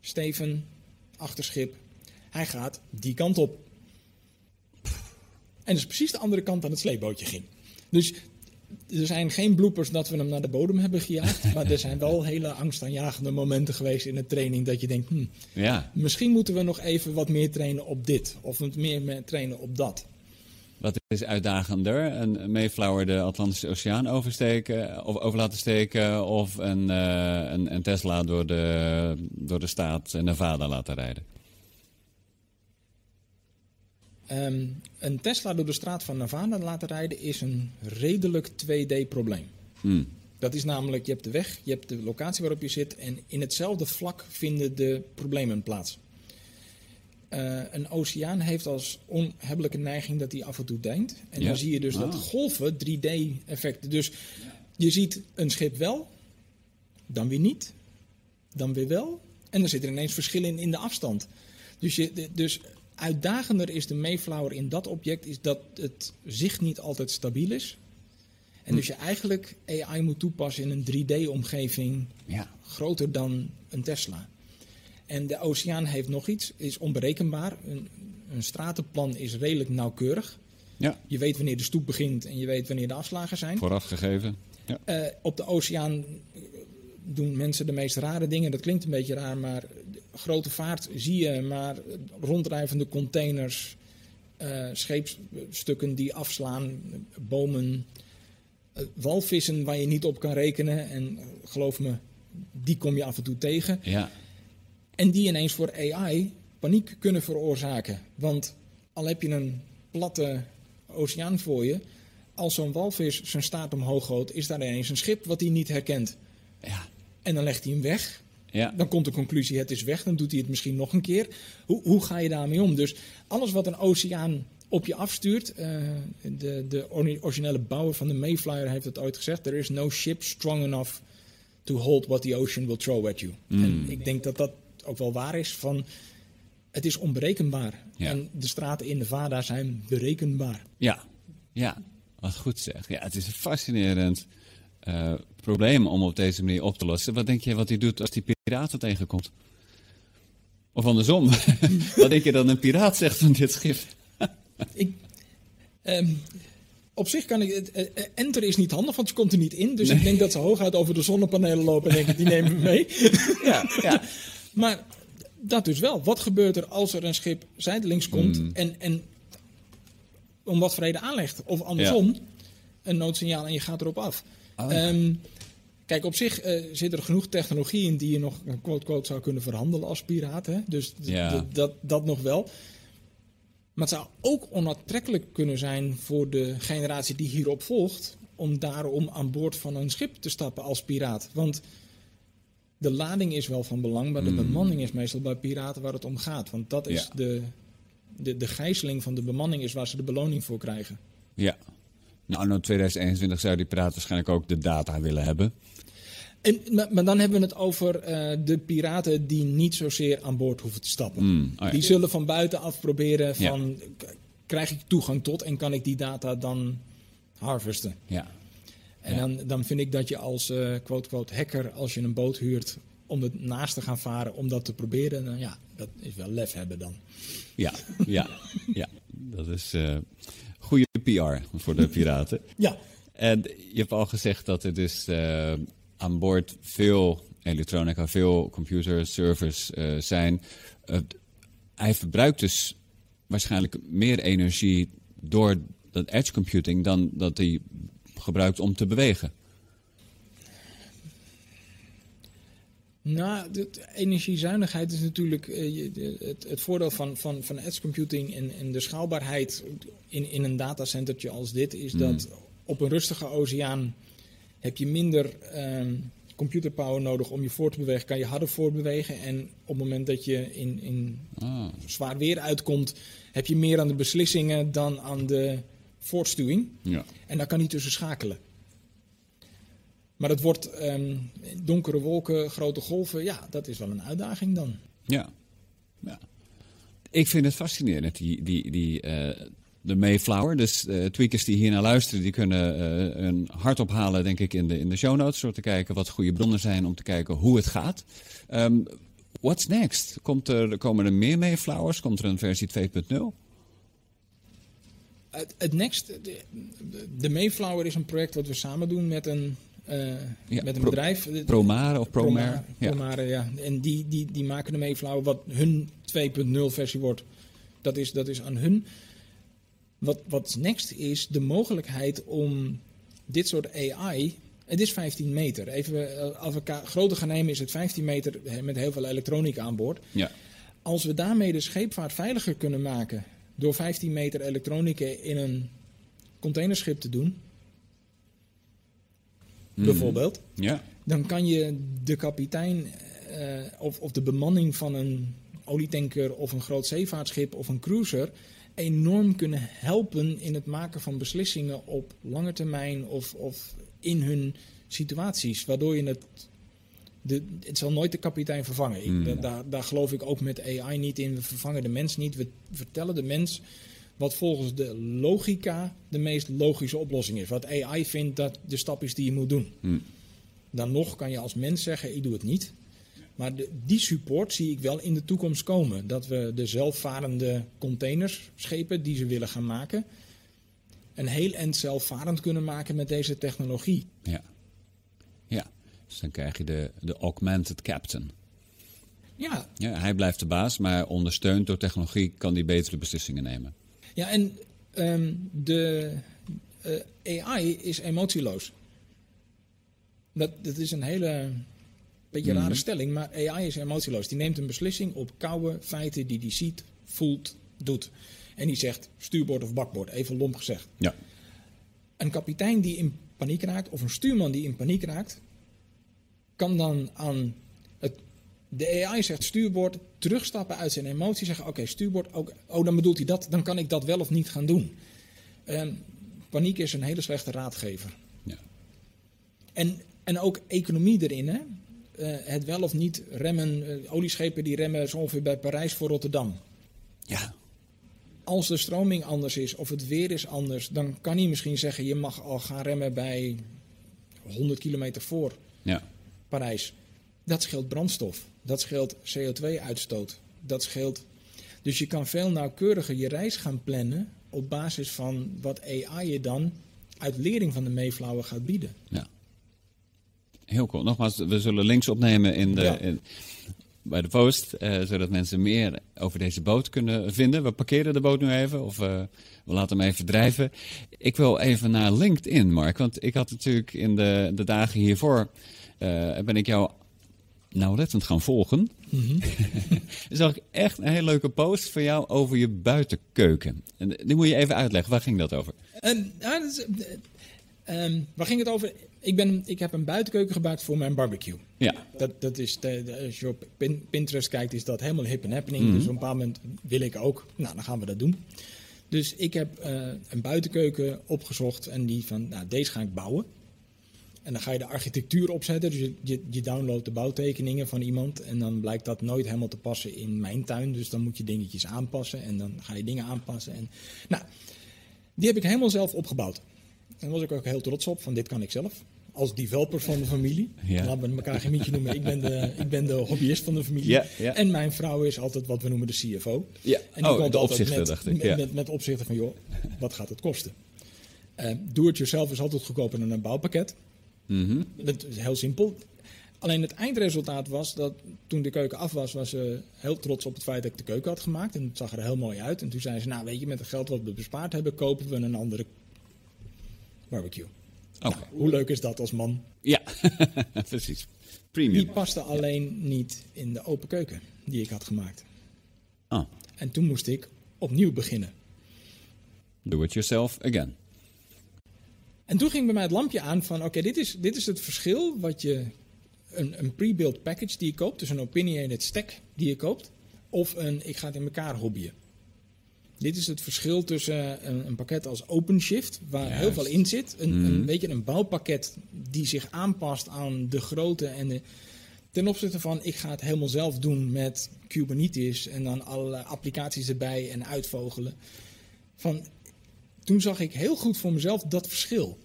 Steven, achterschip, hij gaat die kant op. En dat is precies de andere kant aan het sleepbootje ging. Dus er zijn geen bloopers dat we hem naar de bodem hebben gejaagd. maar er zijn wel hele angstaanjagende momenten geweest in de training. Dat je denkt: hm, Ja. misschien moeten we nog even wat meer trainen op dit. Of wat meer me- trainen op dat. Wat is uitdagender? Een Mayflower de Atlantische Oceaan oversteken, of over laten steken, of een, eh, een, een Tesla door de, door de staat Nevada laten rijden? Ehm, een Tesla door de straat van Nevada laten rijden is een redelijk 2D-probleem. Hmm. Dat is namelijk, je hebt de weg, je hebt de locatie waarop je zit en in hetzelfde vlak vinden de problemen plaats. Eh, een oceaan heeft als onhebbelijke neiging dat hij af en toe deint. En Ja. dan zie je dus dat Ah. golven 3D-effecten. Dus je ziet een schip wel, dan weer niet, dan weer wel. En dan zit er ineens verschil in in de afstand. Dus, je, dus uitdagender is de Mayflower in dat object, is dat het zicht niet altijd stabiel is. En dus je eigenlijk AI moet toepassen in een 3D-omgeving Ja. groter dan een Tesla. En de oceaan heeft nog iets, is onberekenbaar. Een, een stratenplan is redelijk nauwkeurig. Ja, Je weet wanneer de stoep begint en je weet wanneer de afslagen zijn. vooraf gegeven. Ja. Eh, op de oceaan eh, doen mensen de meest rare dingen. Dat klinkt een beetje raar, maar grote vaart zie je, maar ronddrijvende containers, eh, scheepstukken die afslaan, bomen, walvissen waar je niet op kan rekenen. En geloof me, die kom je af en toe tegen. ja. En die ineens voor AI paniek kunnen veroorzaken. Want al heb je een platte oceaan voor je, als zo'n walvis zijn staart omhoog gooit, is daar ineens een schip wat hij niet herkent. Ja. En dan legt hij hem weg. Ja. Dan komt de conclusie, het is weg. Dan doet hij het misschien nog een keer. Hoe, hoe ga je daarmee om? Dus alles wat een oceaan op je afstuurt. eh, de, de ori- originele bouwer van de Mayflower heeft het ooit gezegd. There is no ship strong enough to hold what the ocean will throw at you. En ik denk dat dat ook wel waar is. Van, het is onberekenbaar. Ja. En de straten in Nevada zijn berekenbaar. Ja, ja, wat goed zeg. Ja, het is een fascinerend eh, probleem om op deze manier op te lossen. Wat denk je wat hij doet als hij piraten tegenkomt? Of andersom, wat denk je dat een piraat zegt van dit schip? Ik, ehm, op zich kan ik. het- eh, eh, enter is niet handig, want je komt er niet in. Dus ik denk dat ze hooguit over de zonnepanelen lopen en denken: die nemen we mee. Ja, ja. Maar dat dus wel. Wat gebeurt er als er een schip zijdelings komt Hmm. en, en om wat voor reden aanlegt? Of andersom, een noodsignaal en je gaat erop af. Oh. Ehm, kijk, op zich eh, zit er genoeg technologie in die je nog een quote, quote zou kunnen verhandelen als piraat. Hè? Dus Ja. dat, dat nog wel. Maar het zou ook onaantrekkelijk kunnen zijn voor de generatie die hierop volgt. om daarom aan boord van een schip te stappen als piraat. Want de lading is wel van belang, maar de bemanning is meestal bij piraten waar het om gaat. Want dat is Ja. de, de, de gijzeling van de bemanning is waar ze de beloning voor krijgen. Ja. Nou, nou 2021 zou die piraat waarschijnlijk ook de data willen hebben. En, maar, maar dan hebben we het over eh, de piraten die niet zozeer aan boord hoeven te stappen. Mm, oh ja. Die zullen van buitenaf proberen van, krijg ik toegang tot en kan ik die data dan harvesten? Ja. En dan, dan vind ik dat je als eh, quote-quote hacker, als je een boot huurt om het naast te gaan varen, om dat te proberen, dan ja, dat is wel lef hebben dan. Ja, ja, ja. Dat is eh goede PR voor de piraten. Ja, En je hebt al gezegd dat er dus eh, aan boord veel elektronica, veel computerservers eh zijn. Hij verbruikt dus waarschijnlijk meer energie door dat edge computing dan dat hij gebruikt om te bewegen. Nou, de, energiezuinigheid is natuurlijk eh, het, het voordeel van, van, van edge computing en, en de schaalbaarheid in, in een datacentertje als dit is dat op een rustige oceaan heb je minder ehm computerpower nodig om je voor te bewegen, kan je harder voortbewegen. En op het moment dat je in, in Ah, zwaar weer uitkomt, heb je meer aan de beslissingen dan aan de voortstuwing. ja. En daar kan hij tussen schakelen. Maar het wordt ehm, donkere wolken, grote golven. Ja, dat is wel een uitdaging dan. Ja. ja. Ik vind het fascinerend, die, die, die, eh, de Mayflower. Dus eh tweakers die hier naar luisteren, die kunnen eh, een hart ophalen, denk ik, in de, in de show notes. Om te kijken wat goede bronnen zijn, om te kijken hoe het gaat. Ehm, what's next? Komt er, komen er meer Mayflowers? Komt er een versie 2.0? Het, next, de, de Mayflower is een project wat we samen doen met een, eh, Ja, met een Pro- bedrijf. Promare of Promare? Ja. Promare, ja. En die, die, die maken de Mayflower, wat hun 2.0 versie wordt. Dat is, dat is aan hun. Wat, wat next is de mogelijkheid om dit soort AI. Het is 15 meter. Even, eh, als we groter gaan nemen, is het 15 meter eh, met heel veel elektronica aan boord. Ja. Als we daarmee de scheepvaart veiliger kunnen maken. Door 15 meter elektronica in een containerschip te doen. Bijvoorbeeld. Ja. Dan kan je de kapitein eh, of, of de bemanning van een olietanker of een groot zeevaartschip of een cruiser enorm kunnen helpen in het maken van beslissingen op lange termijn of, of in hun situaties. Waardoor je het. De, het zal nooit de kapitein vervangen. Ik, da- daar, daar geloof ik ook met AI niet in. We vervangen de mens niet. We vertellen de mens wat volgens de logica de meest logische oplossing is. Wat AI vindt dat de stap is die je moet doen. Dan nog kan je als mens zeggen, ik doe het niet. Maar de, die support zie ik wel in de toekomst komen. Dat we de zelfvarende containers, schepen die ze willen gaan maken... een heel eind zelfvarend kunnen maken met deze technologie. Ja. Dus dan krijg je de, de augmented captain. Ja, Ja, hij blijft de baas, maar ondersteund door technologie kan hij betere beslissingen nemen. ja en ehm, de eh, AI is emotieloos. Dat, dat is een hele beetje rare stelling, maar AI is emotieloos. Die neemt een beslissing op koude feiten die hij ziet, voelt, doet. En die zegt stuurboord of bakboord, even lomp gezegd. Ja. Een kapitein die in paniek raakt, of een stuurman die in paniek raakt, kan dan aan het. De AI zegt stuurboord, terugstappen uit zijn emotie, zeggen: Oké, stuurboord, ook, oh, dan bedoelt hij dat, dan kan ik dat wel of niet gaan doen. En paniek is een hele slechte raadgever. Ja. En, en ook economie erin, hè? Eh, het wel of niet remmen, eh, olieschepen die remmen zo ongeveer bij Parijs voor Rotterdam. Ja. Als de stroming anders is of het weer is anders, dan kan hij misschien zeggen: je mag al gaan remmen bij 100 kilometer voor Ja. Parijs. Dat scheelt brandstof, dat scheelt CO2-uitstoot, dat scheelt. Dus je kan veel nauwkeuriger je reis gaan plannen op basis van wat AI je dan uit lering van de Mayflower gaat bieden. Ja. Heel cool. Nogmaals, we zullen links opnemen in de, Ja. in- bij de post, eh, zodat mensen meer over deze boot kunnen vinden. We parkeren de boot nu even, of eh, we laten hem even drijven. Ik wil even naar LinkedIn, Mark, want ik had natuurlijk in de, de dagen hiervoor, ben ik jou nauwlettend gaan volgen, zag ik echt een hele leuke post van jou over je buitenkeuken. En die moet je even uitleggen. Waar ging dat over? Dat is, eh, ehm, waar ging het over? Ik, ben, ik heb een buitenkeuken gebouwd voor mijn barbecue. Ja. Dat, dat is de, de- als je op Pin- Pinterest kijkt, is dat helemaal hip en happening. Dus op een bepaald moment wil ik ook. Nou, dan gaan we dat doen. Dus ik heb eh, een buitenkeuken opgezocht en die van, nou, deze ga ik bouwen. En dan ga je de architectuur opzetten. Dus je, je, je downloadt de bouwtekeningen van iemand. En dan blijkt dat nooit helemaal te passen in mijn tuin. Dus dan moet je dingetjes aanpassen. En dan ga je dingen aanpassen. En, nou, die heb ik helemaal zelf opgebouwd. En daar was ik ook heel trots op. Van dit kan ik zelf. Als developer van de familie. Ja. Laten we elkaar geen mietje noemen. Ik ben, de, ik ben de hobbyist van de familie. Ja, ja. En mijn vrouw is altijd wat we noemen de CFO. Ja. En die Oh, komt de altijd opzichter, met, dacht ik, Met, ja. met, met opzichten van, joh, wat gaat het kosten? Eh Do-it-yourself is altijd goedkoper dan een bouwpakket. Mhm. Dat is heel simpel. Alleen het eindresultaat was dat toen de keuken af was, was ze heel trots op het feit dat ik de keuken had gemaakt. En het zag er heel mooi uit. En toen zei ze, nou weet je, met het geld wat we bespaard hebben, kopen we een andere barbecue. Oké. Hoe leuk is dat als man? Ja, precies. Die Premium. paste alleen niet in de open keuken die ik had gemaakt. Oh, En toen moest ik opnieuw beginnen. do it yourself again. En toen ging bij mij het lampje aan van, oké, dit, is, dit is het verschil wat je, een, een pre-built package die je koopt, dus een opinionated stack die je koopt, of een, ik ga het in elkaar hobbyen. Dit is het verschil tussen een, een pakket als OpenShift, waar heel veel in zit. Een, een, weet je, een bouwpakket die zich aanpast aan de grootte en de, ten opzichte van, ik ga het helemaal zelf doen met Kubernetes en dan alle applicaties erbij en uitvogelen. Van, toen zag ik heel goed voor mezelf dat verschil.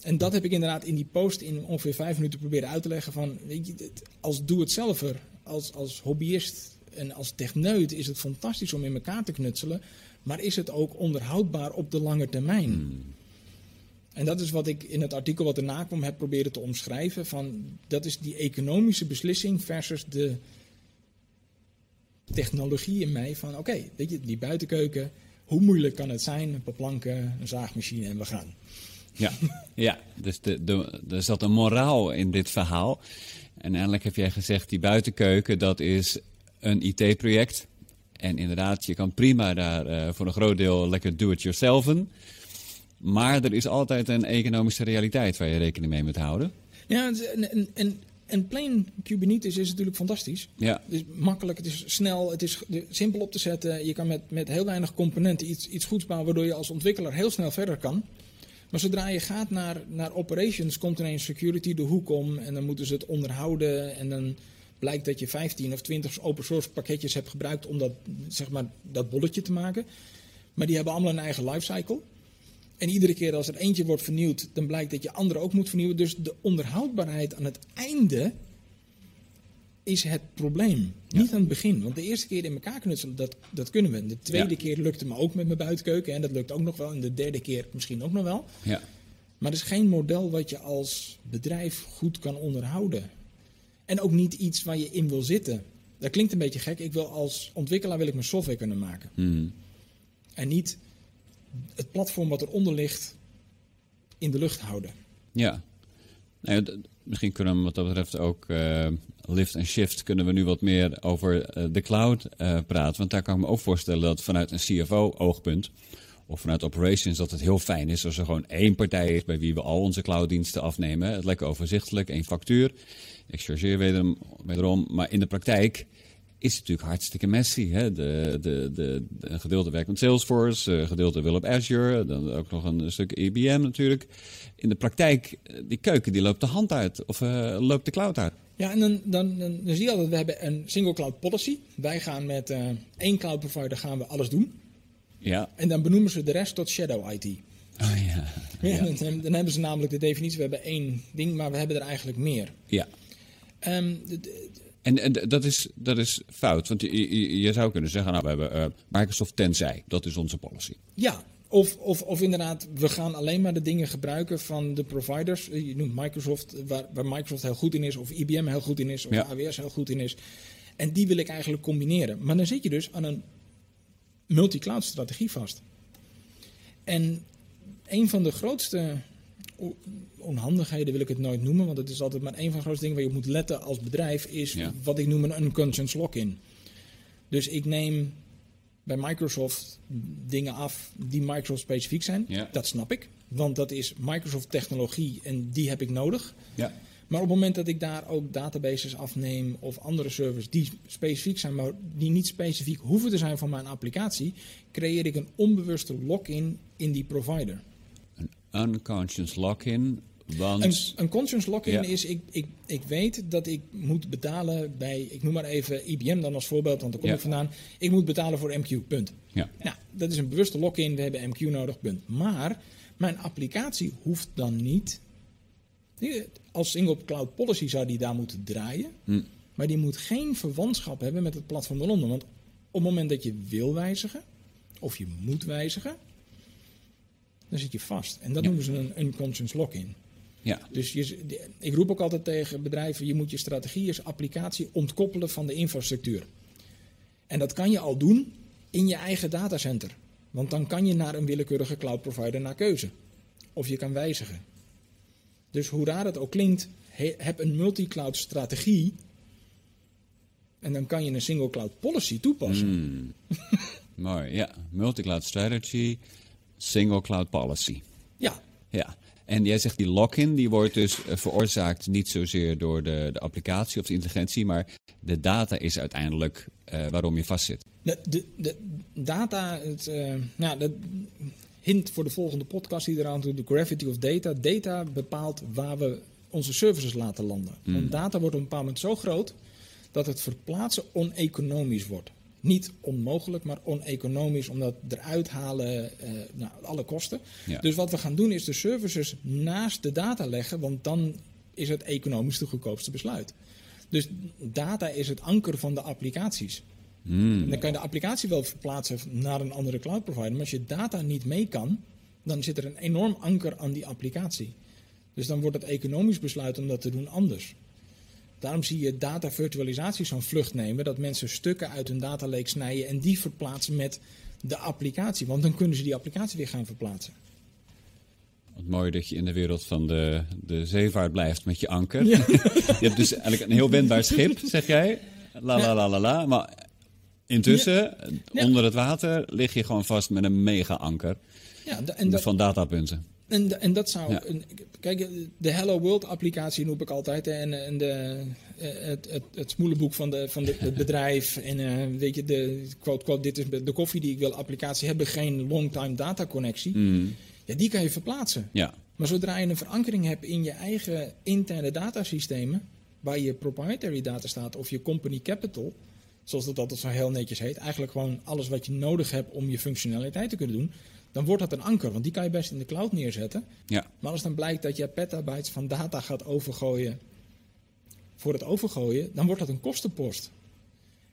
En dat heb ik inderdaad in die post in ongeveer vijf minuten proberen uit te leggen. Van, weet je, het- als doe-het-zelver, als, als hobbyist en als techneut is het fantastisch om in elkaar te knutselen. Maar is het ook onderhoudbaar op de lange termijn? En dat is wat ik in het artikel wat erna kwam heb proberen te omschrijven. Van, dat is die economische beslissing versus de technologie in mij. Van oké, weet je, die buitenkeuken, hoe moeilijk kan het zijn? Een paar planken, een zaagmachine en we gaan. Ja, ja. dus de, de, er zat een moraal in dit verhaal. En eigenlijk heb jij gezegd, die buitenkeuken, dat is een IT-project. En inderdaad, je kan prima daar eh, voor een groot deel lekker do-it-yourselfen. Maar er is altijd een economische realiteit waar je rekening mee moet houden. Ja, en, en, en, en plain Kubernetes is natuurlijk fantastisch. Ja, Het is makkelijk, het is snel, het is simpel op te zetten. Je kan met, met heel weinig componenten iets, iets goeds bouwen, waardoor je als ontwikkelaar heel snel verder kan. Maar zodra je gaat naar, naar operations, komt ineens security de hoek om en dan moeten ze het onderhouden. En dan blijkt dat je 15 of 20 open source pakketjes hebt gebruikt om dat, zeg maar, dat bolletje te maken. Maar die hebben allemaal een eigen lifecycle. En iedere keer als er eentje wordt vernieuwd, dan blijkt dat je andere ook moet vernieuwen. Dus de onderhoudbaarheid aan het einde is het probleem. Niet aan het begin. Want de eerste keer in elkaar knutselen, dat, dat kunnen we. De tweede Ja. keer lukte me ook met mijn buitenkeuken. En dat lukt ook nog wel. En de derde keer misschien ook nog wel. ja. Maar het is geen model wat je als bedrijf goed kan onderhouden. En ook niet iets waar je in wil zitten. Dat klinkt een beetje gek. Ik wil als ontwikkelaar wil ik mijn software kunnen maken. En niet het platform wat eronder ligt in de lucht houden. Ja. Nou ja, misschien kunnen we wat dat betreft ook eh, lift en shift kunnen we nu wat meer over eh, de cloud eh, praten. Want daar kan ik me ook voorstellen dat vanuit een CFO-oogpunt of vanuit operations dat het heel fijn is als er gewoon één partij is bij wie we al onze clouddiensten afnemen. Het lekker overzichtelijk, één factuur. Ik chargeer wederom, wederom. Maar in de praktijk is natuurlijk hartstikke messy. Hè? De, de, de, gedeelte werkt met Salesforce, een gedeelte wil op Azure, dan ook nog een stuk IBM natuurlijk. In de praktijk, eh, die keuken die loopt de hand uit of eh, loopt de cloud uit. Ja, en dan, dan, dan, dan zie je altijd, we hebben een single cloud policy. Wij gaan met eh, één cloud provider gaan we alles doen. Ja. En dan benoemen ze de rest tot shadow IT. Oh, ja. Ja, dan, dan hebben ze namelijk de definitie, we hebben één ding, maar we hebben er eigenlijk meer. ja. Ehm, de- de- En, en dat, is, dat is fout, want je, je, je zou kunnen zeggen, nou, we hebben eh, Microsoft tenzij, dat is onze policy. ja, of, of, of inderdaad, we gaan alleen maar de dingen gebruiken van de providers. Je noemt Microsoft, waar, waar Microsoft heel goed in is, of IBM heel goed in is, of Ja. AWS heel goed in is. En die wil ik eigenlijk combineren. Maar dan zit je dus aan een multi-cloud strategie vast. En een van de grootste onhandigheden wil ik het nooit noemen, want het is altijd maar een van de grootste dingen waar je moet letten als bedrijf, is Ja. wat ik noem een unconscious lock-in. Dus ik neem bij Microsoft dingen af die Microsoft specifiek zijn. Ja. Dat snap ik, want dat is Microsoft technologie en die heb ik nodig. Ja. Maar op het moment dat ik daar ook databases afneem of andere servers die specifiek zijn, maar die niet specifiek hoeven te zijn voor mijn applicatie, creëer ik een onbewuste lock-in in die provider. Unconscious lock-in, want... Een, een conscious lock-in Ja. is, ik, ik, ik weet dat ik moet betalen bij, ik noem maar even IBM dan als voorbeeld, want daar kom Ja. ik vandaan. Ik moet betalen voor MQ, punt. Ja. Nou, dat is een bewuste lock-in, we hebben MQ nodig, punt. Maar mijn applicatie hoeft dan niet, als single cloud policy zou die daar moeten draaien, Hm. maar die moet geen verwantschap hebben met het platform eronder. Want op het moment dat je wil wijzigen, of je moet wijzigen, dan zit je vast. En dat Ja. noemen ze een unconscious lock-in. Ja. Dus je, ik roep ook altijd tegen bedrijven: je moet je strategie als applicatie ontkoppelen van de infrastructuur. En dat kan je al doen in je eigen datacenter. Want dan kan je naar een willekeurige cloud provider naar keuze. Of je kan wijzigen. Dus hoe raar het ook klinkt, he- heb een multi-cloud strategie. En dan kan je een single cloud policy toepassen. Hmm. Mooi, ja. Multi-cloud strategy, single cloud policy. Ja, Ja. En jij zegt die lock-in, die wordt dus eh, veroorzaakt niet zozeer door de, de applicatie of de intelligentie, maar de data is uiteindelijk eh, waarom je vastzit. De, de, de data, het, eh, nou, de hint voor de volgende podcast die eraan doet, de gravity of data. Data bepaalt waar we onze services laten landen. Want data wordt op een bepaald moment zo groot dat het verplaatsen oneconomisch wordt. Niet onmogelijk, maar oneconomisch, omdat eruit halen eh, nou, alle kosten. Ja. Dus wat we gaan doen is de services naast de data leggen, want dan is het economisch de goedkoopste besluit. Dus data is het anker van de applicaties. Hmm. Dan kan je de applicatie wel verplaatsen naar een andere cloud provider. Maar als je data niet mee kan, dan zit er een enorm anker aan die applicatie. Dus dan wordt het economisch besluit om dat te doen anders. Daarom zie je data virtualisatie zo'n vlucht nemen. Dat mensen stukken uit hun data lake snijden en die verplaatsen met de applicatie. Want dan kunnen ze die applicatie weer gaan verplaatsen. Wat mooi dat je in de wereld van de, de zeevaart blijft met je anker. je hebt dus eigenlijk een heel wendbaar schip, zeg jij. La la la la la. Maar intussen, Ja. onder het water, lig je gewoon vast met een mega-anker Ja, da- en dat, van datapunten. En, en dat zou. Ja. een- kijk, de Hello World applicatie noem ik altijd. En, en de, eh, het, het, het smoelenboek van, de, van de, het bedrijf. En eh, weet je, de quote, quote, dit is de koffie die ik wil applicatie. Hebben geen long-time data connectie. Mm. Ja, die kan je verplaatsen. Ja, Maar zodra je een verankering hebt in je eigen interne datasystemen. Waar je proprietary data staat of je company capital. Zoals dat altijd zo heel netjes heet. Eigenlijk gewoon alles wat je nodig hebt om je functionaliteit te kunnen doen. Dan wordt dat een anker, want die kan je best in de cloud neerzetten. ja. Maar als dan blijkt dat je petabytes van data gaat overgooien voor het overgooien, dan wordt dat een kostenpost.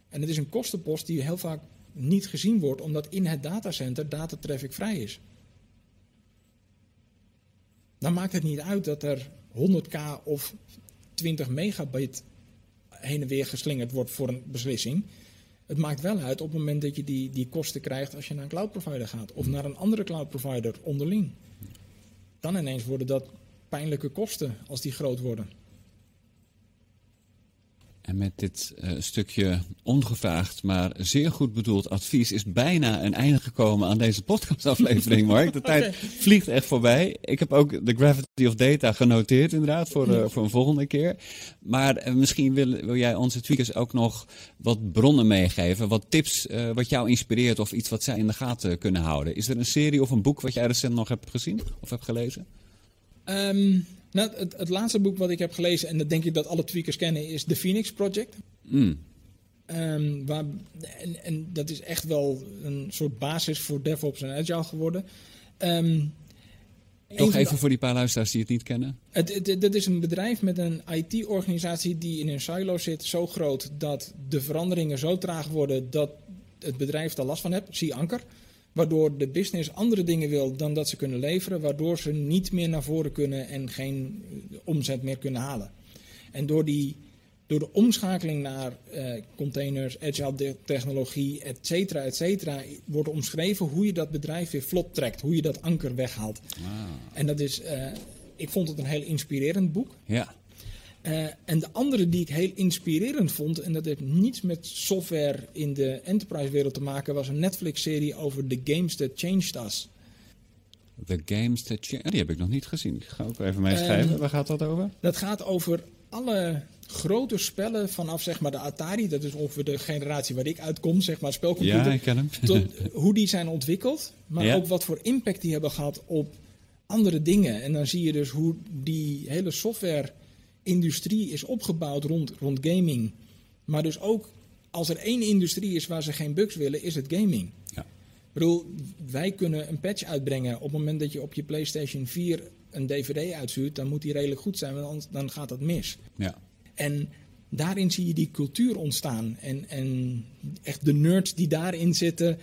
En het is een kostenpost die heel vaak niet gezien wordt, omdat in het datacenter datatraffic vrij is. Dan maakt het niet uit dat er 100k of 20 megabit heen en weer geslingerd wordt voor een beslissing. Het maakt wel uit op het moment dat je die, die kosten krijgt als je naar een cloud provider gaat of naar een andere cloud provider onderling dan ineens worden dat pijnlijke kosten als die groot worden. En met dit eh, stukje ongevraagd, maar zeer goed bedoeld advies is bijna een einde gekomen aan deze podcastaflevering, Mark. De tijd vliegt echt voorbij. Ik heb ook de Gravity of Data genoteerd, inderdaad, voor, eh, voor een volgende keer. Maar eh, misschien wil, wil jij onze tweakers ook nog wat bronnen meegeven, wat tips eh, wat jou inspireert of iets wat zij in de gaten kunnen houden. Is er een serie of een boek wat jij recent nog hebt gezien of hebt gelezen? Ehm, nou, het, het laatste boek wat ik heb gelezen, en dat denk ik dat alle tweakers kennen, is The Phoenix Project. Mm. Ehm, waar, en, en dat is echt wel een soort basis voor DevOps en Agile geworden. Een Toch even voor die paar luisteraars die het niet kennen. Het, dat is een bedrijf met een IT-organisatie die in een silo zit, zo groot dat de veranderingen zo traag worden dat het bedrijf daar last van heeft. Zie Anker. Waardoor de business andere dingen wil dan dat ze kunnen leveren, waardoor ze niet meer naar voren kunnen en geen eh, omzet meer kunnen halen. En door, die, door de omschakeling naar eh, containers, agile technologie, et cetera, et cetera, wordt omschreven hoe je dat bedrijf weer vlot trekt, hoe je dat anker weghaalt. En dat is, eh, ik vond het een heel inspirerend boek. Ja. Uh, en de andere die ik heel inspirerend vond, en dat heeft niets met software in de enterprise-wereld te maken, was een Netflix-serie over The Games That Changed Us. The Games That Changed Die heb ik nog niet gezien. Ik ga ook even meeschrijven. Um, Waar gaat dat over? Dat gaat over alle grote spellen vanaf zeg maar de Atari, dat is ongeveer de generatie waar ik uitkom, zeg maar spelcomputer. Ja, ik ken hem. tot hoe die zijn ontwikkeld, maar ja. ook wat voor impact die hebben gehad op andere dingen. En dan zie je dus hoe die hele software-industrie is opgebouwd rond, rond gaming. Maar dus ook als er één industrie is waar ze geen bugs willen, is het gaming. Ja. Ik bedoel, wij kunnen een patch uitbrengen op het moment dat je op je PlayStation 4 een DVD uitstuurt, dan moet die redelijk goed zijn, want anders dan gaat dat mis. Ja. En daarin zie je die cultuur ontstaan. En, en echt de nerds die daarin zitten,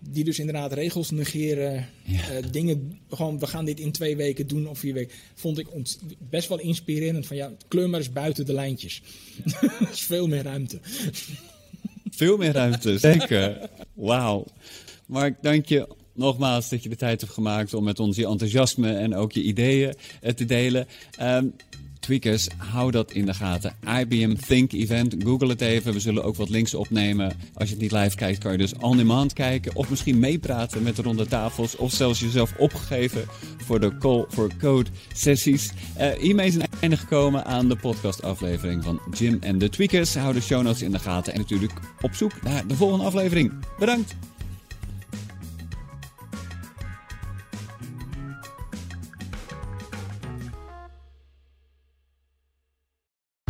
die dus inderdaad regels negeren. Ja. Uh, dingen, gewoon we gaan dit in twee weken doen of vier weken. Vond ik best wel inspirerend. Van ja, kleur maar eens buiten de lijntjes. Ja. is veel meer ruimte. Veel meer ruimte, zeker. Wauw. Mark, dank je nogmaals dat je de tijd hebt gemaakt om met ons je enthousiasme en ook je ideeën te delen. Um, Tweakers, hou dat in de gaten. IBM Think Event, google het even. We zullen ook wat links opnemen. Als je het niet live kijkt, kan je dus on demand kijken. Of misschien meepraten met de ronde tafels. Of zelfs jezelf opgegeven voor de Call for Code sessies. Uh, hiermee zijn einde gekomen aan de podcastaflevering van Jim en de Tweakers. Hou de show notes in de gaten. En natuurlijk op zoek naar de volgende aflevering. Bedankt!